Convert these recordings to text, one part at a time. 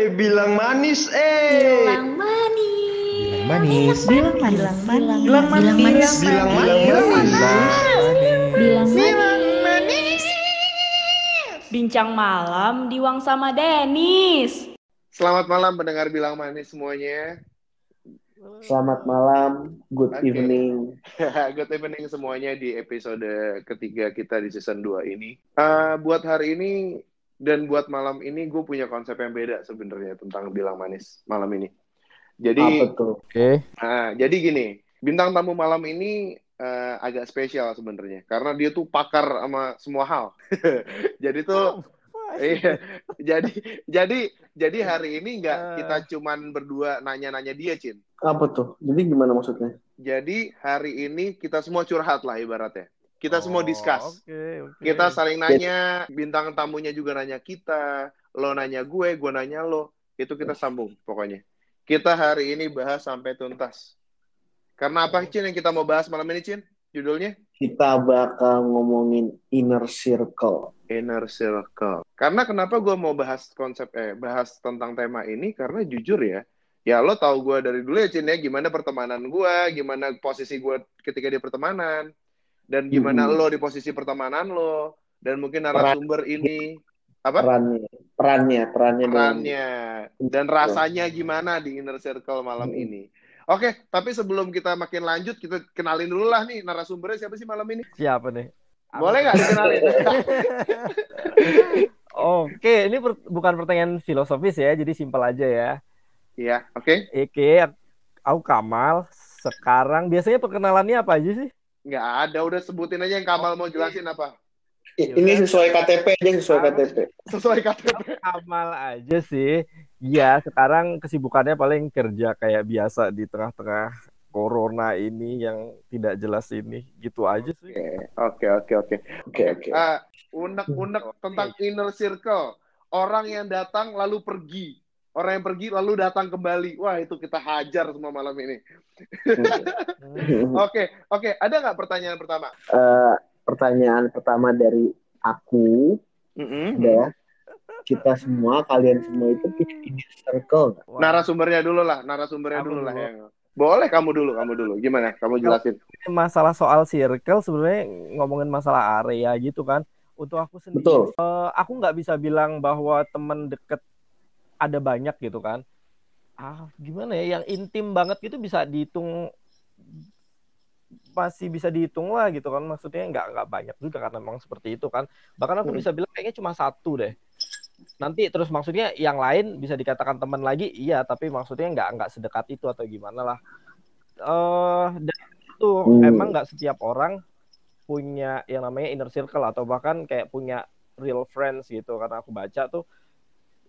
Eh, bilang manis, eh. Bilang manis. manis. Bilang manis. Bilang manis. Bilang manis. Bilang Bilang manis. Bilang manis. Bincang malam di Wang sama Denis. Selamat malam pendengar bilang manis semuanya. Selamat malam, good Oke. evening. Good evening semuanya di episode ketiga kita di season 2 ini. Eh, buat hari ini dan buat malam ini gue punya konsep yang beda sebenarnya tentang bilang manis malam ini. Jadi Apa tuh? Oke. Nah, jadi gini, bintang tamu malam ini eh, agak spesial sebenarnya karena dia tuh pakar sama semua hal. jadi tuh iya, jadi jadi jadi hari ini nggak Eh. kita cuman berdua nanya-nanya dia, Cin. Apa tuh? Jadi gimana maksudnya? Jadi hari ini kita semua curhat lah ibaratnya. Kita semua Oh, discuss. Oke, oke. Kita saling nanya, bintang tamunya juga nanya kita, lo nanya gue, gue nanya lo. Itu kita sambung pokoknya. Kita hari ini bahas sampai tuntas. Karena apa, Cin, yang kita mau bahas malam ini, Cin? Judulnya? Kita bakal ngomongin inner circle. Inner Circle. Karena kenapa gue mau bahas konsep, eh, bahas tentang tema ini, karena jujur ya, ya lo tahu gue dari dulu ya, Cin, ya, gimana pertemanan gue, gimana posisi gue ketika di pertemanan, dan gimana Mhm. lo di posisi pertemanan lo, dan mungkin narasumber ini, apa? Perannya, perannya, perannya. perannya dan rasanya gimana di inner circle malam Hmm. ini. Oke, tapi sebelum kita makin lanjut, kita kenalin dulu lah nih narasumbernya siapa sih malam ini? Siapa nih? Boleh nggak dikenalin? Oke, ini per- bukan pertanyaan filosofis ya, jadi simpel aja ya. Iya, oke. Oke, aku Kamal. Sekarang biasanya perkenalannya apa aja sih? Nggak ada, udah sebutin aja yang Kamal mau jelasin apa. I- Ini sesuai KTP aja, sesuai? KTP. Sesuai KTP. Kamal aja sih. Ya, sekarang kesibukannya paling kerja kayak biasa di tengah-tengah corona ini yang tidak jelas ini. Gitu aja sih. Oke, oke, oke. Oke, oke. Ah, unek-unek tentang inner circle. Orang yang datang lalu pergi. Orang yang pergi lalu datang kembali. Wah, itu kita hajar semua malam ini. Oke, oke. Ada nggak pertanyaan pertama? Eh, pertanyaan pertama dari aku Mm-mm. adalah kita semua, kalian semua itu punya inner circle nggak? Wah, Narasumbernya dulu lah, narasumbernya dulu lah yang. Boleh kamu dulu, kamu dulu. Gimana? Kamu jelasin. masalah soal circle sebenarnya ngomongin masalah area gitu kan. Untuk aku sendiri, Betul. eh, aku nggak bisa bilang bahwa teman deket ada banyak gitu kan. Ah, gimana ya? Yang intim banget gitu bisa dihitung masih bisa dihitung lah gitu kan maksudnya nggak nggak banyak juga karena memang seperti itu kan bahkan aku Hmm. bisa bilang kayaknya cuma satu deh nanti terus maksudnya yang lain bisa dikatakan teman lagi iya tapi maksudnya nggak nggak sedekat itu atau gimana lah eh dan itu Hmm. emang nggak setiap orang punya yang namanya inner circle atau bahkan kayak punya real friends gitu karena aku baca tuh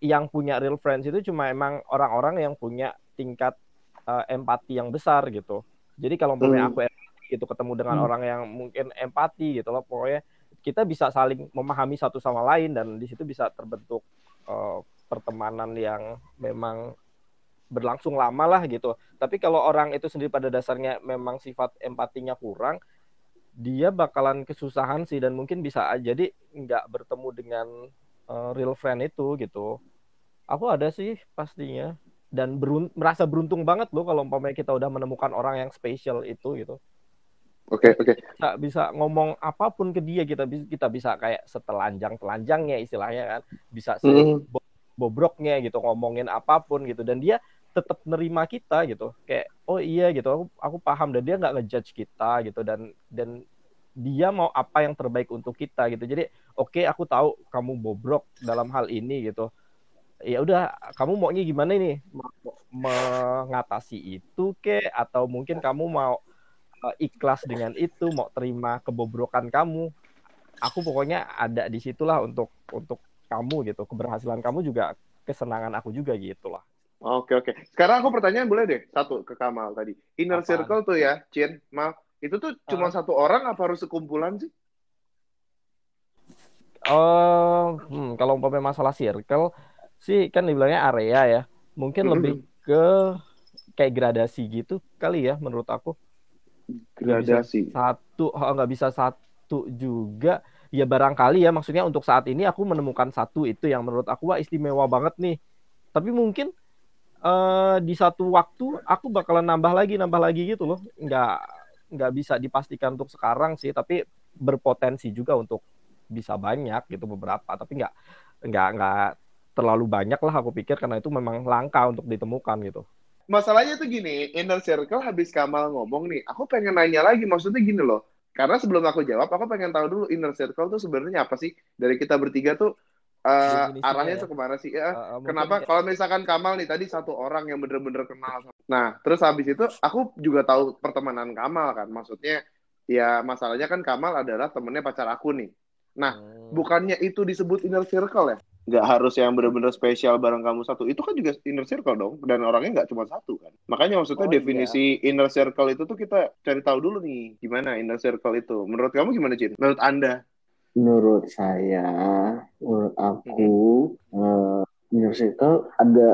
yang punya real friends itu cuma emang orang-orang yang punya tingkat eh, empati yang besar gitu jadi kalau umpamanya Hmm. aku empati gitu ketemu dengan Hmm. orang yang mungkin empati gitu loh pokoknya kita bisa saling memahami satu sama lain dan di situ bisa terbentuk eh, pertemanan yang memang berlangsung lama lah gitu. Tapi kalau orang itu sendiri pada dasarnya memang sifat empatinya kurang, dia bakalan kesusahan sih dan mungkin bisa jadi nggak bertemu dengan eh, real friend itu gitu. Aku ada sih pastinya. Dan berun- merasa beruntung banget loh kalau umpamanya kita udah menemukan orang yang spesial itu gitu. Oke, oke. bisa bisa ngomong apa pun ke dia kita bisa kita bisa kayak setelanjang telanjangnya istilahnya kan. Bisa Hmm. bobroknya gitu ngomongin apa pun gitu. Dan dia tetap nerima kita gitu. Kayak oh iya gitu. Aku aku paham. Dan dia nggak ngejudge kita gitu. Dan dan dia mau apa yang terbaik untuk kita gitu. Jadi oke aku tahu kamu bobrok dalam hal ini gitu ya udah kamu maunya gimana nih Mau mengatasi itu ke atau mungkin kamu mau eh, ikhlas dengan itu mau terima kebobrokan kamu aku pokoknya ada di situlah untuk untuk kamu gitu keberhasilan kamu juga kesenangan aku juga gitu lah Oke, oke. Sekarang aku pertanyaan boleh deh. Satu ke Kamal tadi. Inner Apaan? circle tuh ya, Cin, maaf. Itu tuh cuma Ah. satu orang apa harus sekumpulan sih? Oh, hmm, kalau umpamanya masalah circle sih kan dibilangnya area ya. Mungkin Mhm. lebih ke kayak gradasi gitu kali ya menurut aku. Gradasi. Satu oh, nggak bisa satu juga. Ya barangkali ya maksudnya untuk saat ini aku menemukan satu itu yang menurut aku wah istimewa banget nih. tapi mungkin eh di satu waktu aku bakalan nambah lagi nambah lagi gitu loh nggak nggak bisa dipastikan untuk sekarang sih tapi berpotensi juga untuk bisa banyak gitu beberapa tapi nggak nggak nggak terlalu banyak lah aku pikir karena itu memang langka untuk ditemukan gitu Masalahnya tuh gini, inner circle habis Kamal ngomong nih, aku pengen nanya lagi, maksudnya gini loh. Karena sebelum aku jawab, aku pengen tahu dulu inner circle tuh sebenarnya apa sih? Dari kita bertiga tuh uh, Definisinya arahnya ya. ke mana sih? Ya, eh, mungkin Kenapa? kayak- Kalau misalkan Kamal nih tadi satu orang yang bener-bener kenal. Nah, terus habis itu aku juga tahu pertemanan Kamal kan. Maksudnya ya masalahnya kan Kamal adalah temennya pacar aku nih. Nah, Hmm. bukannya itu disebut inner circle ya? Nggak harus yang bener-bener spesial bareng kamu satu. Itu kan juga inner circle dong. Dan orangnya nggak cuma satu kan. Makanya maksudnya Oh, iya. definisi inner circle itu tuh kita cari tahu dulu nih. Gimana inner circle itu. Menurut kamu gimana, Cin? Menurut Anda? Menurut saya, menurut aku, Mm-hmm. eh, inner circle ada,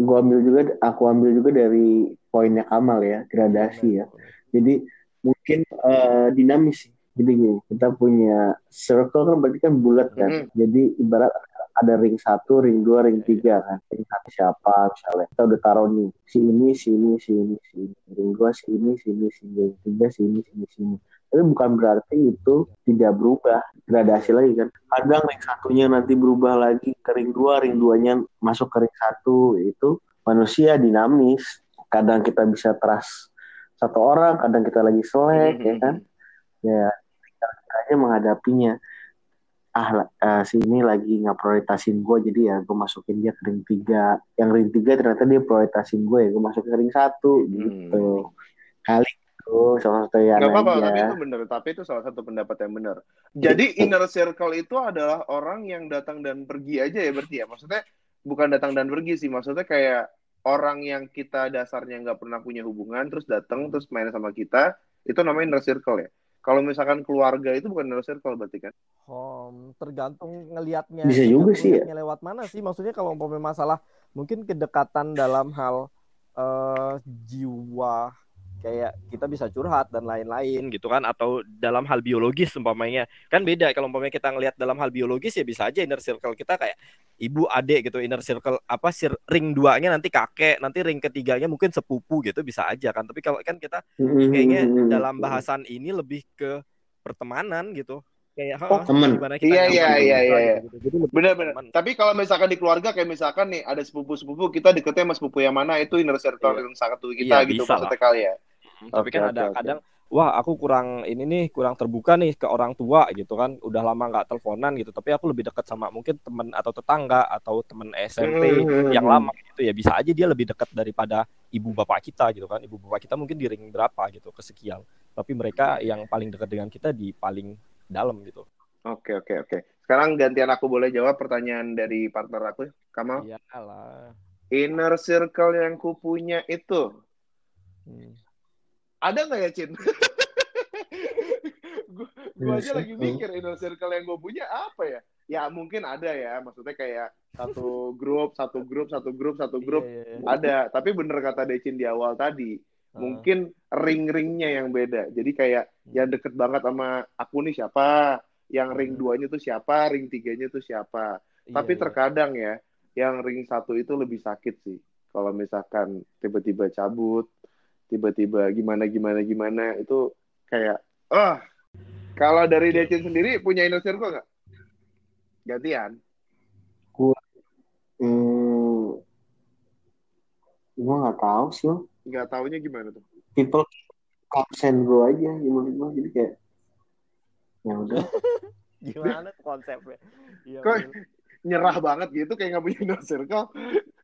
gua ambil juga, aku ambil juga dari poinnya Kamal ya, gradasi ya. Jadi mungkin eh, dinamis sih. Jadi gini, kita punya circle kan berarti kan bulat kan. Mhm. Jadi ibarat ada ring satu, ring dua, ring tiga kan. Ring satu siapa misalnya. Kita udah taruh nih, si ini, si ini, si ini, si ini. Ring dua, si ini, si ini, si ini. Ring tiga, si ini, si ini, si ini. Tapi bukan berarti itu tidak berubah. Gradasi lagi kan. Kadang ring satunya nanti berubah lagi ke ring dua, ring duanya masuk ke ring satu. Itu manusia dinamis. Kadang kita bisa trust satu orang, kadang kita lagi selek, ya kan. Ya, aja menghadapinya. Ah, eh, si ini lagi nggak prioritasin gue, jadi ya gue masukin dia ke ring tiga. Yang ring tiga ternyata dia prioritasin gue, ya gue masukin ke ring satu, gitu. Kali itu salah satu yang Nggak apa-apa, tapi itu benar. Tapi itu salah satu pendapat yang benar. Jadi inner circle itu adalah orang yang datang dan pergi aja ya berarti ya. Maksudnya bukan datang dan pergi sih. Maksudnya kayak orang yang kita dasarnya nggak pernah punya hubungan, terus datang, terus main sama kita, itu namanya inner circle ya. Kalau misalkan keluarga itu bukan inner circle berarti kan? Hmm, tergantung ngelihatnya. Bisa juga sih ya. lewat mana sih? Maksudnya kalau umpamanya masalah mungkin kedekatan dalam hal eh, jiwa kayak kita bisa curhat dan lain-lain gitu kan atau dalam hal biologis umpamanya kan beda kalau umpamanya kita ngelihat dalam hal biologis ya bisa aja inner circle kita kayak ibu adik gitu inner circle apa sir ring duanya nanti kakek nanti ring ketiganya mungkin sepupu gitu bisa aja kan tapi kalau kan kita kayaknya Hmm. dalam bahasan ini lebih ke pertemanan gitu kayak Oh, "Hah, temen. gimana kita Iya, nyaman iya, dengan iya, kita," iya, gitu. Benar-benar. teman. Tapi kalau misalkan di keluarga kayak misalkan nih ada sepupu-sepupu kita deketnya sama sepupu yang mana itu inner circle Iya. yang sangat tuh kita Iya, gitu maksudnya kali ya. Tapi Oke, kan oke, ada oke. kadang wah aku kurang ini nih kurang terbuka nih ke orang tua gitu kan udah lama nggak teleponan gitu tapi aku lebih dekat sama mungkin teman atau tetangga atau teman SMP Hmm. yang lama gitu ya bisa aja dia lebih dekat daripada ibu bapak kita gitu kan ibu bapak kita mungkin di ring berapa gitu kesekian tapi mereka yang paling dekat dengan kita di paling dalam gitu Oke, oke, oke. Sekarang gantian aku boleh jawab pertanyaan dari partner aku, Kamal. Iya lah Inner circle yang ku punya itu Hmm. Ada nggak ya, Cin? Gu- Gua aja Inner lagi mikir inner circle yang gue punya apa ya? Ya mungkin ada ya, maksudnya kayak satu grup, satu grup, satu grup, satu grup. Iya, iya, iya. Ada, tapi bener kata Decin di awal tadi, Ah. mungkin ring-ringnya yang beda. Jadi kayak Hmm. yang deket banget sama aku nih siapa, yang ring Hmm. duanya tuh siapa, ring tiganya tuh siapa. Iya, Tapi iya. terkadang ya, yang ring satu itu lebih sakit sih. Kalau misalkan tiba-tiba cabut, tiba-tiba gimana gimana gimana itu kayak ah. Kalau dari Decin sendiri punya inner circle nggak? Gantian. Hmm, gue nggak tahu sih. Nggak taunya gimana tuh? people consent gue aja ya menurut gue jadi kayak ya udah gimana konsepnya Iya, Kok-. Nyerah banget gitu kayak nggak punya inner circle.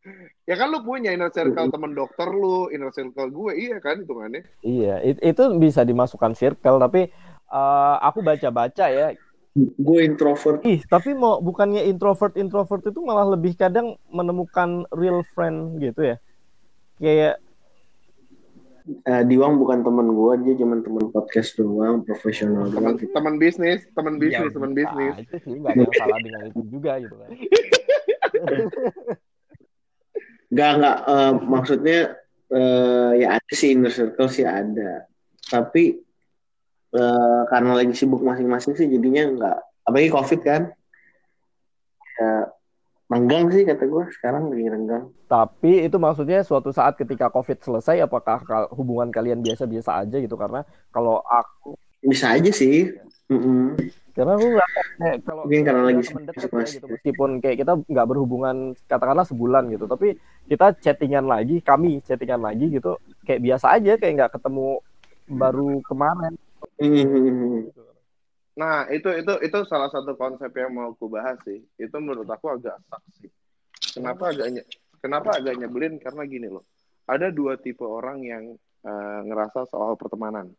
ya kan lu punya inner circle temen dokter lu, inner circle gue, iya kan hitungannya. Iya, it- itu bisa dimasukkan circle tapi eh, aku baca-baca ya. gue introvert Ih, tapi mau bukannya introvert introvert itu malah lebih kadang menemukan real friend gitu ya. Kayak Eh, Diwang bukan teman gue dia cuma teman podcast doang profesional Teman doang teman bisnis, teman bisnis, ya, teman bisnis. aja sih, nggak ada yang salah dengan itu juga gitu kan. Nggak nggak eh, maksudnya eh, ya ada sih inner circle sih ada tapi eh, karena lagi sibuk masing-masing sih jadinya nggak apalagi covid kan ya Renggang sih kata gue sekarang lagi renggang. Tapi itu maksudnya suatu saat ketika COVID selesai, apakah hubungan kalian biasa-biasa aja gitu? Karena kalau aku, Bisa aja sih. Mm-mm. Karena aku nggak kayak kalau Mungkin karena lagi teman dekat ya gitu, meskipun kayak kita nggak berhubungan katakanlah sebulan gitu, tapi kita chattingan lagi, kami chattingan lagi gitu, kayak biasa aja, kayak nggak ketemu baru kemarin. Mm-mm. Nah, itu itu itu salah satu konsep yang mau aku bahas sih. Itu menurut aku agak saksi. Kenapa agak kenapa agak nyebelin karena gini loh. Ada dua tipe orang yang eh, ngerasa soal pertemanan.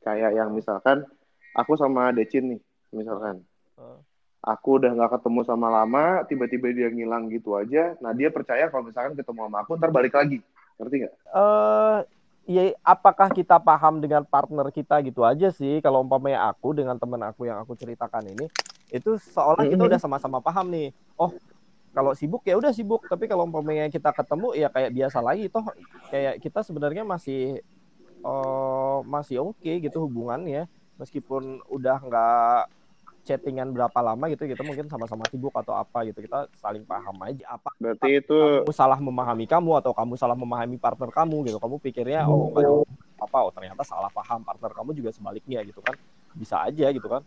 Kayak yang misalkan aku sama Decin nih, misalkan. Eh. Aku udah nggak ketemu sama lama, tiba-tiba dia ngilang gitu aja. Nah, dia percaya kalau misalkan ketemu sama aku ntar balik lagi. Ngerti nggak? eh ya apakah kita paham dengan partner kita gitu aja sih kalau umpamanya aku dengan temen aku yang aku ceritakan ini itu seolah kita udah sama-sama paham nih oh kalau sibuk ya udah sibuk tapi kalau umpamanya kita ketemu ya kayak biasa lagi toh kayak kita sebenarnya masih eh masih oke gitu hubungannya meskipun udah nggak chattingan berapa lama gitu kita mungkin sama-sama sibuk atau apa gitu kita saling paham aja apa Berarti itu kamu salah memahami kamu atau kamu salah memahami partner kamu gitu. Kamu pikirnya oh nggak ada apa oh ternyata salah paham partner kamu juga sebaliknya gitu kan. Bisa aja gitu kan.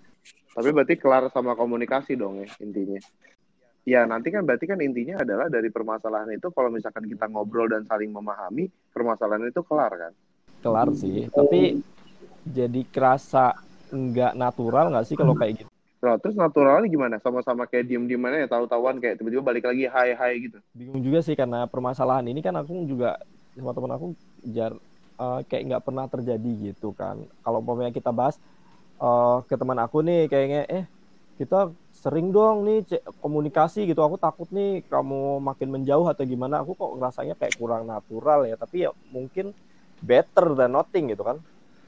Tapi berarti kelar sama komunikasi dong ya intinya. Ya nanti kan berarti kan intinya adalah dari permasalahan itu kalau misalkan kita ngobrol dan saling memahami permasalahan itu kelar kan. kelar sih tapi jadi kerasa nggak natural nggak sih kalau kayak gitu Nah, terus naturalnya gimana? Sama-sama kayak diem-diem aja ya tahu-tahuan kayak tiba-tiba balik lagi hai hai gitu. bingung juga sih karena permasalahan ini kan aku juga sama teman aku jar eh, kayak nggak pernah terjadi gitu kan kalau umpamanya kita bahas eh, ke teman aku nih kayaknya eh kita sering dong nih komunikasi gitu aku takut nih kamu makin menjauh atau gimana aku kok ngerasanya kayak kurang natural ya tapi ya mungkin better than nothing gitu kan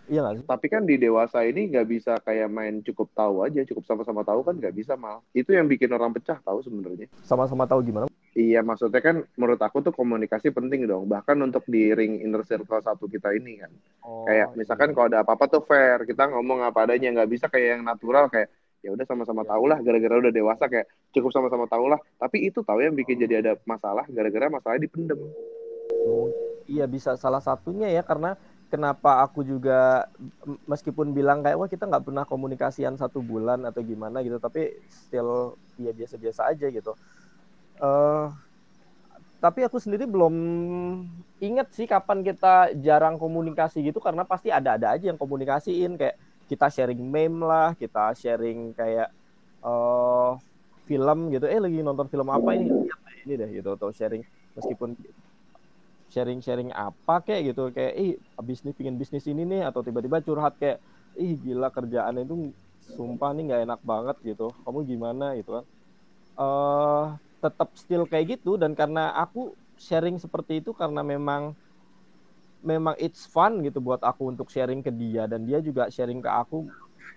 iya sih Tapi kan di dewasa ini nggak bisa kayak main cukup tahu aja, cukup sama-sama tahu kan nggak bisa mal. Itu yang bikin orang pecah tahu sebenarnya. sama-sama tahu gimana Iya, maksudnya kan menurut aku tuh komunikasi penting dong. Bahkan untuk di ring inner circle satu kita ini kan. oh, kayak misalkan kalau ada apa-apa tuh fair kita ngomong apa adanya nggak bisa kayak yang natural kayak ya udah sama-sama tahu lah gara-gara udah dewasa kayak cukup sama-sama tahu lah tapi itu tahu yang bikin jadi ada masalah gara-gara masalah dipendem Oh, iya bisa salah satunya ya karena kenapa aku juga meskipun bilang kayak wah kita nggak pernah komunikasian satu bulan atau gimana gitu tapi still ya biasa-biasa aja gitu. eh tapi aku sendiri belum inget sih kapan kita jarang komunikasi gitu karena pasti ada-ada aja yang komunikasiin kayak kita sharing meme lah, kita sharing kayak eh film gitu. Eh lagi nonton film apa ini? Ini deh gitu atau sharing meskipun sharing-sharing apa kayak gitu. Kayak ih abis nih pingin bisnis ini nih atau tiba-tiba curhat kayak ih gila kerjaan itu sumpah nih nggak enak banget gitu. Kamu gimana? gitu kan. Eh tetap still kayak gitu dan karena aku sharing seperti itu karena memang memang it's fun gitu buat aku untuk sharing ke dia dan dia juga sharing ke aku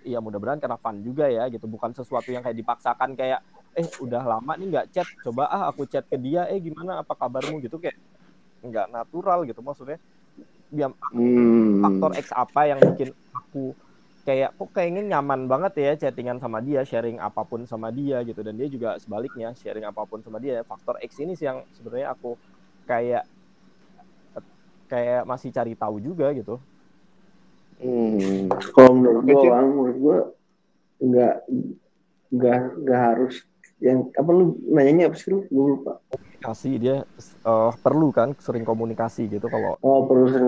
ya mudah-mudahan karena fun juga ya gitu. Bukan sesuatu yang kayak dipaksakan kayak eh udah lama nih nggak chat coba ah aku chat ke dia eh gimana apa kabarmu? gitu kayak nggak natural gitu maksudnya dia hmm. faktor X apa yang bikin aku kayak kok kayaknya nyaman banget ya chattingan sama dia sharing apa pun sama dia gitu dan dia juga sebaliknya sharing apa pun sama dia faktor X ini sih yang sebenarnya aku kayak kayak masih cari tahu juga gitu Hmm. Kalau menurut gue, menurut gue nggak nggak nggak harus yang apa lu nanyanya apa sih lu? Gue lupa. kasih dia eh, perlu kan sering komunikasi gitu kalau Oh perlu sering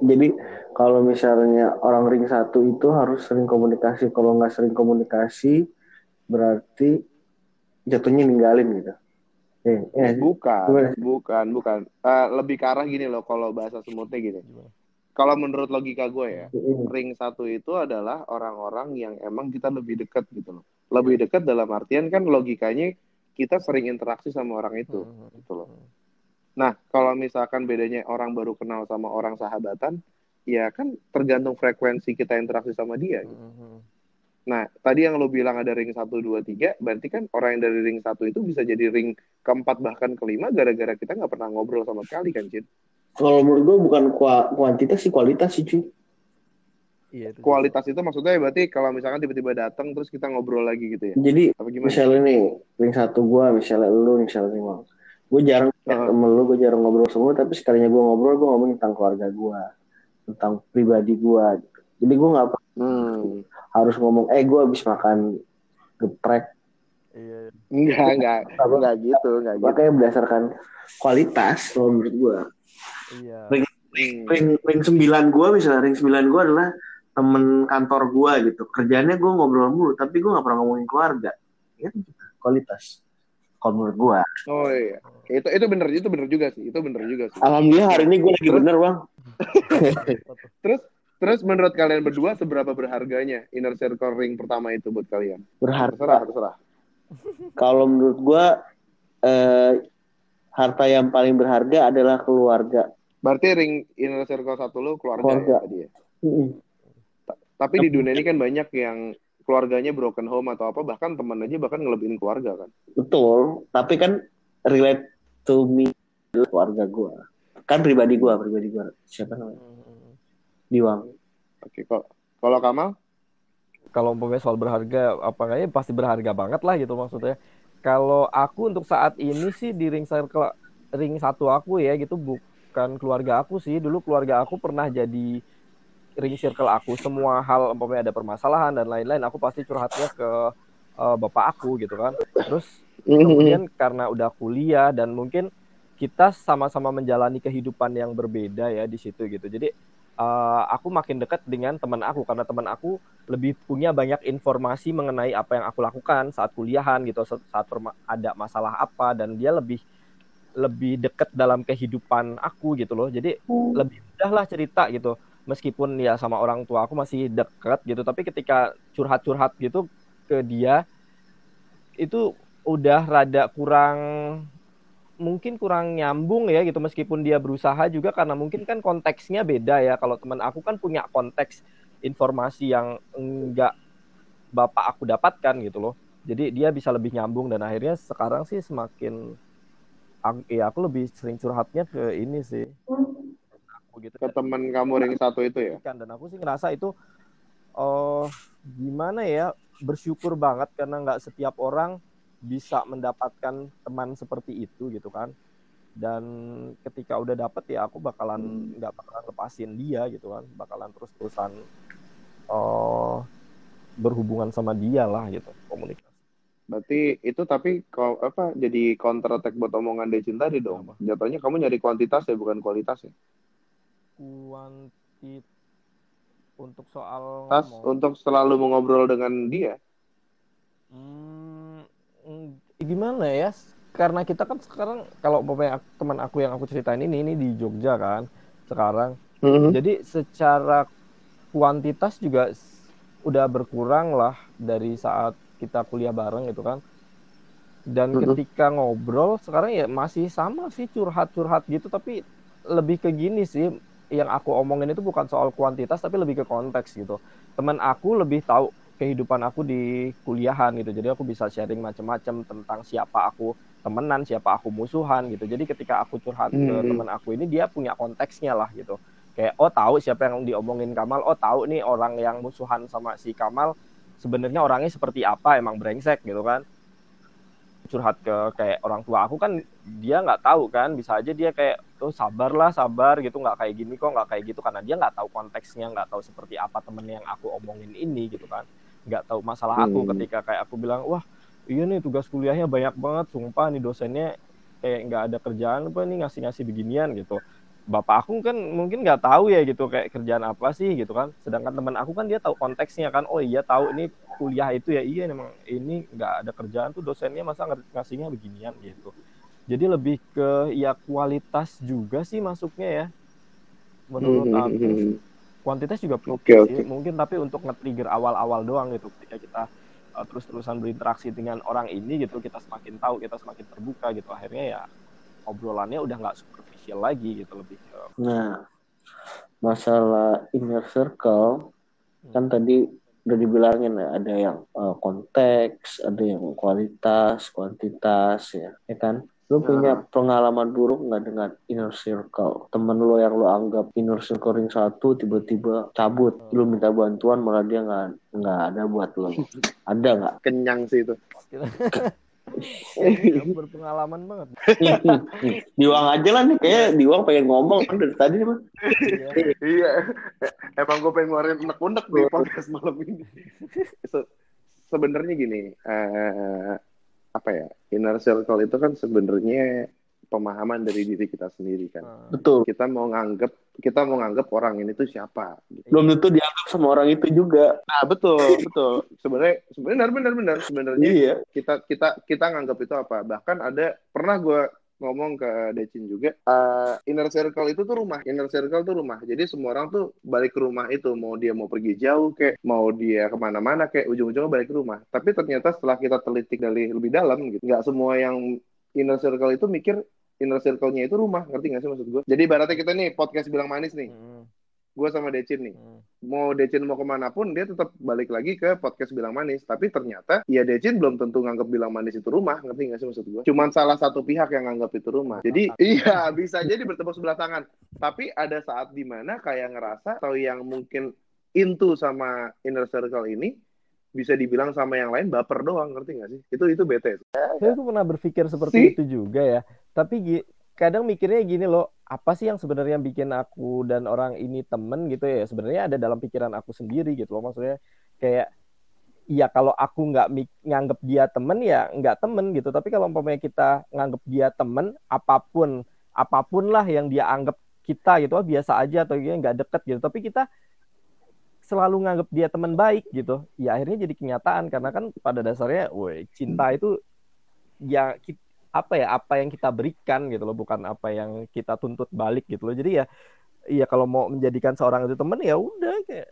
jadi kalau misalnya orang ring satu itu harus sering komunikasi. Kalau nggak sering komunikasi berarti jatuhnya ninggalin gitu. Eh, eh bukan Gimana? bukan bukan Eh, lebih ke arah gini loh kalau bahasa semutnya gini gimana? kalau menurut logika gue ya ring satu itu adalah orang-orang yang emang kita lebih dekat gitu loh. Lebih dekat dalam artian kan logikanya kita sering interaksi sama orang itu Hmm, gitu loh. Nah, kalau misalkan bedanya orang baru kenal sama orang sahabatan, ya kan tergantung frekuensi kita interaksi sama dia. gitu. hmm, hmm. Nah, tadi yang lo bilang ada ring 1, 2, 3, berarti kan orang yang dari ring 1 itu bisa jadi ring keempat bahkan kelima gara-gara kita nggak pernah ngobrol sama sekali kan, Cid? Kalau menurut gue bukan kua- kuantitas sih kualitas sih cuy. Iya, itu kualitas itu maksudnya berarti kalau misalkan tiba-tiba datang terus kita ngobrol lagi gitu ya Jadi apa gimana misalnya nih ring satu gua misalnya lu misalnya nih Bang. gue jarang Heeh. temen lu gue jarang ngobrol sama lu tapi sekalinya gue ngobrol gue ngomongin tentang keluarga gue tentang pribadi gue gitu. jadi gue nggak Hmm. harus ngomong eh gue habis makan geprek Iya. Enggak, enggak, enggak gitu, enggak gitu. makanya berdasarkan kualitas kalau menurut gue Iya. Hmm. ring ring sembilan gue misalnya ring sembilan gue adalah temen kantor gue gitu kerjanya gue ngobrol mulu tapi gue nggak pernah ngomongin keluarga ya kualitas kalau menurut gue Oh iya. Itu itu bener, itu bener juga sih. Itu bener juga sih. alhamdulillah hari ini gue lagi Terus? bener bang Terus terus menurut kalian berdua seberapa berharganya inner circle ring pertama itu buat kalian? berharga Terserah, terserah. kalau menurut gue eh, harta yang paling berharga adalah keluarga Berarti ring inner circle satu lu keluarga, Keluarga. ya tadi ya. Mm-mm. Tapi di dunia ini kan banyak yang keluarganya broken home atau apa bahkan teman aja bahkan ngelebihin keluarga kan. betul tapi kan relate to me keluarga gue kan pribadi gue pribadi gue siapa namanya Hmm. Diwang Oke, kok kalau Kamal? Kalau umpamanya soal berharga, apa kayaknya pasti berharga banget lah gitu maksudnya. Kalau aku untuk saat ini sih di ring circle ring satu aku ya gitu bukan keluarga aku sih. Dulu keluarga aku pernah jadi ring circle aku. Semua hal umpamanya ada permasalahan dan lain-lain, aku pasti curhatnya ke eh, bapak aku gitu kan. Terus kemudian karena udah kuliah dan mungkin kita sama-sama menjalani kehidupan yang berbeda ya di situ gitu jadi eh, aku makin dekat dengan teman aku karena teman aku lebih punya banyak informasi mengenai apa yang aku lakukan saat kuliahan gitu saat ada masalah apa dan dia lebih lebih dekat dalam kehidupan aku gitu loh jadi lebih mudah lah cerita gitu meskipun ya sama orang tua aku masih dekat gitu tapi ketika curhat-curhat gitu ke dia itu udah rada kurang mungkin kurang nyambung ya gitu. Meskipun dia berusaha juga karena mungkin kan konteksnya beda ya. Kalau teman aku kan punya konteks informasi yang enggak bapak aku dapatkan gitu loh. Jadi dia bisa lebih nyambung dan akhirnya sekarang sih semakin ya aku lebih sering curhatnya ke ini sih. Aku gitu Ke teman kamu ring satu itu ya? kan dan aku sih ngerasa itu oh gimana ya bersyukur banget karena nggak setiap orang bisa mendapatkan teman seperti itu gitu kan dan ketika udah dapet ya aku bakalan nggak bakalan lepasin dia gitu kan bakalan terus terusan oh berhubungan sama dia lah gitu komunikasi Berarti itu tapi kau apa jadi counter attack buat omongan Decin tadi dong. Jatuhnya kamu nyari kuantitas ya bukan kualitas ya. Kuantit untuk soal Tas ngomong. untuk selalu mengobrol dengan dia. Hmm, mm, gimana ya? Karena kita kan sekarang kalau ak- teman aku yang aku ceritain ini ini di Jogja kan sekarang. Jadi secara kuantitas juga udah berkurang lah dari saat kita kuliah bareng gitu kan. Dan Mhm. ketika ngobrol sekarang ya masih sama sih curhat-curhat gitu tapi lebih ke gini sih yang aku omongin itu bukan soal kuantitas tapi lebih ke konteks gitu. Teman aku lebih tahu kehidupan aku di kuliahan gitu. Jadi aku bisa sharing macam-macam tentang siapa aku temenan, siapa aku musuhan gitu. Jadi ketika aku curhat ke Hmm. teman aku ini dia punya konteksnya lah gitu. Kayak oh tahu siapa yang diomongin Kamal, oh tahu nih orang yang musuhan sama si Kamal sebenarnya orangnya seperti apa, emang brengsek gitu kan. Curhat ke kayak orang tua aku kan dia nggak tahu kan, bisa aja dia kayak oh sabarlah sabar gitu. Nggak kayak gini kok nggak kayak gitu. Karena dia nggak tahu konteksnya nggak tahu seperti apa temen yang aku omongin ini gitu kan. Nggak tahu masalah aku Hmm. ketika kayak aku bilang wah iya nih tugas kuliahnya banyak banget sumpah nih dosennya kayak nggak ada kerjaan apa nih ngasih ngasih beginian gitu. Bapak aku kan mungkin nggak tahu ya gitu kayak kerjaan apa sih gitu kan. Sedangkan teman aku kan dia tahu konteksnya kan. Oh iya tahu ini kuliah itu ya. Iya memang ini nggak ada kerjaan tuh dosennya masa ng- ngasihnya beginian gitu jadi lebih ke ya kualitas juga sih masuknya ya menurut Hmm, aku hmm, hmm. kuantitas juga penting Oke, sih oke. mungkin tapi untuk nge-trigger awal-awal doang gitu ketika kita uh, terus-terusan berinteraksi dengan orang ini gitu kita semakin tahu kita semakin terbuka gitu akhirnya ya obrolannya udah nggak superficial lagi gitu lebih ke Nah, masalah inner circle kan tadi udah dibilangin ya ada yang eh, konteks, ada yang kualitas, kuantitas ya, ya kan? Lu punya pengalaman buruk nggak dengan inner circle? Temen lo yang lo anggap inner circle ring satu tiba-tiba cabut, lu minta bantuan malah dia nggak nggak ada buat lo. Ada nggak? Kenyang sih itu. berpengalaman banget Diwang aja lah nih, kayak Diwang pengen ngomong kan dari tadi nih, Bang. iya. Emang gue pengen ngeluarin unek-unek di podcast malam ini. Se- Sebenarnya gini, eh, apa ya, inner circle itu kan sebenarnya pemahaman dari diri kita sendiri kan. Nah, Betul. Kita mau nganggep, kita mau nganggep orang ini tuh siapa. gitu. Belum tentu dianggap sama orang itu juga. Nah betul, betul. Sebenarnya, sebenarnya benar, benar, sebenarnya Iya. kita kita kita nganggap itu apa bahkan ada pernah gue ngomong ke Decin juga eh, inner circle itu tuh rumah inner circle tuh rumah. Jadi semua orang tuh balik ke rumah itu mau dia mau pergi jauh kayak mau dia ke mana-mana kayak ujung-ujungnya balik ke rumah. Tapi ternyata setelah kita telitik dari lebih dalam gitu nggak semua yang inner circle itu mikir inner circle-nya itu rumah ngerti nggak sih maksud gue jadi ibaratnya kita nih podcast bilang manis nih. Hmm, gue sama Decin nih. Hmm. mau Decin mau ke mana pun dia tetap balik lagi ke podcast bilang manis. Tapi ternyata ya Decin belum tentu nganggap bilang manis itu rumah. Ngerti nggak sih maksud gue cuman salah satu pihak yang nganggap itu rumah. Jadi iya bisa jadi bertepuk sebelah tangan. Tapi ada saat di mana kayak ngerasa atau yang mungkin into sama inner circle ini bisa dibilang sama yang lain baper doang. Ngerti nggak sih? Itu itu bete Saya tuh pernah berpikir seperti Si. itu juga ya. Tapi kadang mikirnya gini loh, apa sih yang sebenarnya bikin aku dan orang ini temen gitu ya? Sebenarnya ada dalam pikiran aku sendiri gitu loh. Maksudnya kayak ya kalau aku nggak nganggep dia temen ya nggak temen gitu. Tapi kalau umpamanya kita nganggep dia temen, apa pun apa pun lah yang dia anggap kita gitu, oh, biasa aja atau dia nggak deket gitu. Tapi kita selalu nganggep dia teman baik gitu. Ya akhirnya jadi kenyataan karena kan pada dasarnya, woi cinta itu ya ki- apa ya apa yang kita berikan gitu loh bukan apa yang kita tuntut balik gitu loh. Jadi ya ya kalau mau menjadikan seorang itu temen ya udah kayak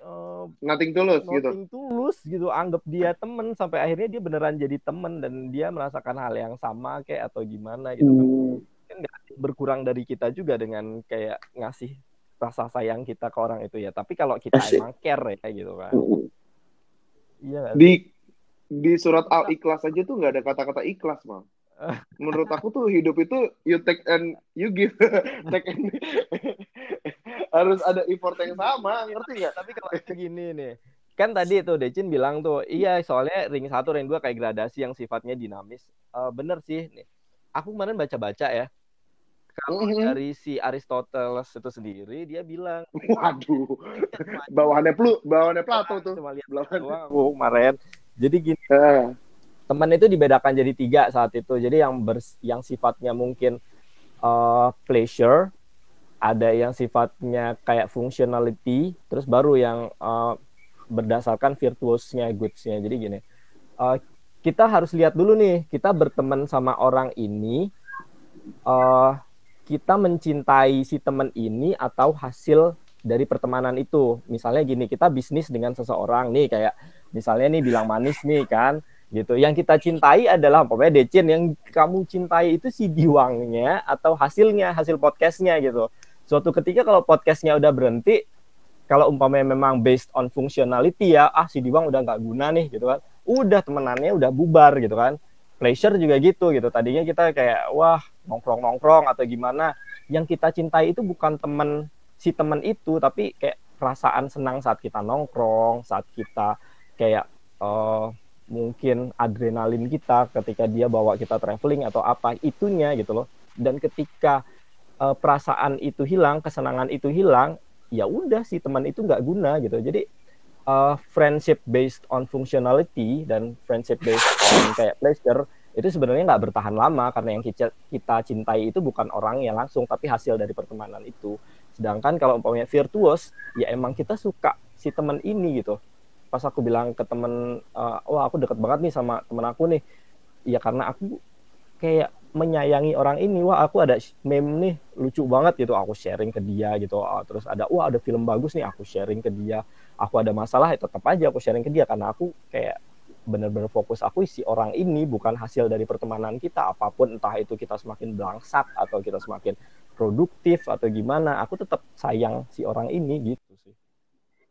eh, nothing tulus gitu. nothing tulus gitu. Anggap dia temen sampai akhirnya dia beneran jadi temen dan dia merasakan hal yang sama kayak atau gimana gitu kan. Hmm. kan nggak berkurang dari kita juga dengan kayak ngasih rasa sayang kita ke orang itu ya. Tapi kalau kita Asik. emang care ya gitu kan. Hmm. iya di di surat al ikhlas aja tuh nggak ada kata-kata ikhlas mal menurut aku tuh hidup itu you take and you give. Take and harus ada effort yang sama ngerti nggak? Tapi kalau gini nih kan tadi tuh Decin bilang tuh iya soalnya ring satu ring dua kayak gradasi yang sifatnya dinamis. Eh, bener sih nih. Aku kemarin baca-baca ya kalau Mhm. dari si Aristoteles itu sendiri dia bilang waduh bawahannya plu bawahannya Plato tuh. Cuma lihat doang aku kemarin. Jadi gini Eh, teman itu dibedakan jadi tiga saat itu. Jadi yang bers yang sifatnya mungkin eh, pleasure ada yang sifatnya kayak functionality terus baru yang eh, berdasarkan virtuosnya goodsnya. Jadi gini eh, kita harus lihat dulu nih kita berteman sama orang ini eh kita mencintai si teman ini atau hasil dari pertemanan itu. Misalnya gini kita bisnis dengan seseorang nih kayak misalnya nih bilang manis nih kan gitu. Yang kita cintai adalah pokoknya Decin yang kamu cintai itu si diwangnya atau hasilnya hasil podcastnya gitu. Suatu ketika kalau podcastnya udah berhenti kalau umpamanya memang based on functionality ya ah si diwang udah nggak guna nih gitu kan. Udah temenannya udah bubar gitu kan. Pleasure juga gitu gitu. Tadinya kita kayak wah nongkrong nongkrong atau gimana. Yang kita cintai itu bukan temen si temen itu tapi kayak perasaan senang saat kita nongkrong saat kita kayak eh, mungkin adrenalin kita ketika dia bawa kita traveling atau apa itunya gitu loh. Dan ketika eh, perasaan itu hilang kesenangan itu hilang ya udah si teman itu nggak guna gitu. Jadi eh, friendship based on functionality dan friendship based on kayak pleasure itu sebenarnya nggak bertahan lama karena yang kita, kita cintai itu bukan orang yang langsung tapi hasil dari pertemanan itu. Sedangkan kalau umpamanya virtuos ya emang kita suka si teman ini gitu pas aku bilang ke temen eh, wah aku deket banget nih sama temen aku nih. Ya karena aku kayak menyayangi orang ini wah aku ada meme nih lucu banget gitu. Aku sharing ke dia gitu Ah, terus ada wah ada film bagus nih aku sharing ke dia. Aku ada masalah ya tetap aja aku sharing ke dia karena aku kayak bener-bener fokus aku si orang ini bukan hasil dari pertemanan kita. Apa pun entah itu kita semakin belangsak atau kita semakin produktif atau gimana aku tetap sayang si orang ini gitu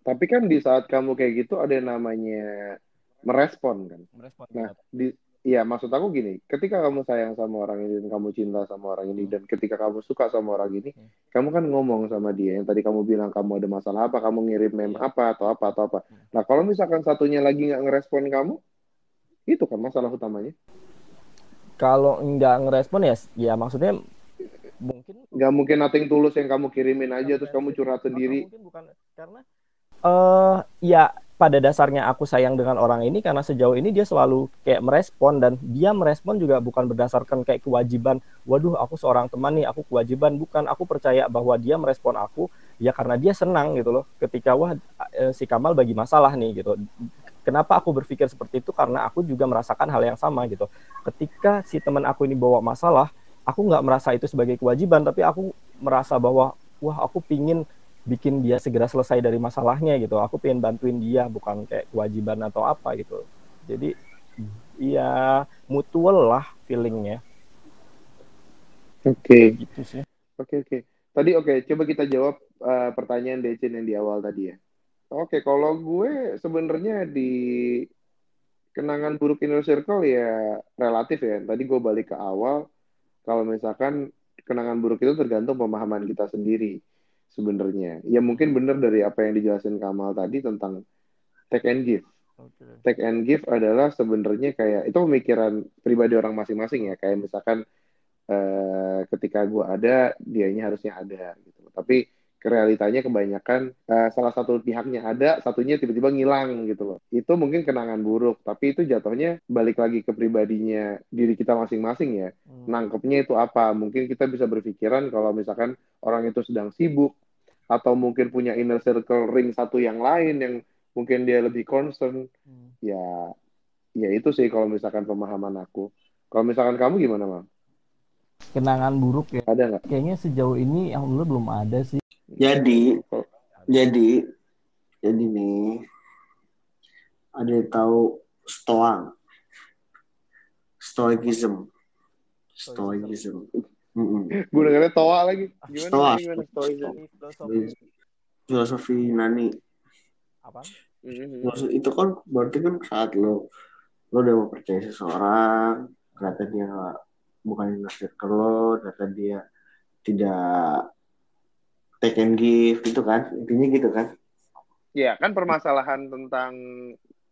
tapi kan di saat kamu kayak gitu ada yang namanya merespon kan merespon Nah, di Iya, maksud aku gini, ketika kamu sayang sama orang ini dan kamu cinta sama orang ini dan ketika kamu suka sama orang ini, Hmm. kamu kan ngomong sama dia yang tadi kamu bilang kamu ada masalah apa, kamu ngirim meme Iya. apa atau apa atau apa. Hmm. Nah, kalau misalkan satunya lagi nggak ngerespon kamu, itu kan masalah utamanya. Kalau nggak ngerespon ya, ya maksudnya mungkin Nggak mungkin nothing tulus yang kamu kirimin aja terus kamu curhat sendiri. Mungkin bukan karena eh ya pada dasarnya aku sayang dengan orang ini karena sejauh ini dia selalu kayak merespon dan dia merespon juga bukan berdasarkan kayak kewajiban. Waduh, aku seorang teman nih, aku kewajiban bukan. Aku percaya bahwa dia merespon aku ya karena dia senang gitu loh. Ketika wah eh, si Kamal bagi masalah nih gitu. Kenapa aku berpikir seperti itu? Karena aku juga merasakan hal yang sama gitu. Ketika si teman aku ini bawa masalah, aku nggak merasa itu sebagai kewajiban, tapi aku merasa bahwa wah aku pingin bikin dia segera selesai dari masalahnya gitu. Aku pengen bantuin dia bukan kayak kewajiban atau apa gitu. Jadi ya mutual lah feelingnya Oke. gitu sih. Oke oke. Tadi oke, coba kita jawab eh, pertanyaan Decin yang di awal tadi ya. Oke, kalau gue sebenarnya di kenangan buruk inner circle ya relatif ya. Tadi gue balik ke awal. Kalau misalkan kenangan buruk itu tergantung pemahaman kita sendiri sebenarnya. Ya mungkin benar dari apa yang dijelasin Kamal tadi tentang take and give. Oke. Take and give adalah sebenarnya kayak itu pemikiran pribadi orang masing-masing ya. Kayak misalkan eh, ketika gue ada, dianya harusnya ada gitu. Tapi realitanya kebanyakan eh, salah satu pihaknya ada, satunya tiba-tiba ngilang gitu loh. Itu mungkin kenangan buruk, tapi itu jatuhnya balik lagi ke pribadinya diri kita masing-masing ya. Hmm. Nangkepnya itu apa? Mungkin kita bisa berpikiran kalau misalkan orang itu sedang sibuk atau mungkin punya inner circle ring satu yang lain yang mungkin dia lebih concern Hmm. ya ya itu sih kalau misalkan pemahaman aku kalau misalkan kamu gimana mam Kenangan buruk ya. ada nggak Kayaknya sejauh ini alhamdulillah belum ada sih. Jadi, jadi, jadi nih, ada yang tahu stoang, stoicism, stoicism. Mm-mm. gue dengarnya toa lagi gimana Stoa. gimana stoicism Filosofi Nani. Apa? Mhm. Maksud itu kan berarti kan saat lo lo udah mempercayai seseorang, ternyata dia bukan inner circle lo, ternyata dia tidak take and give gitu kan, intinya gitu kan. ya kan permasalahan tentang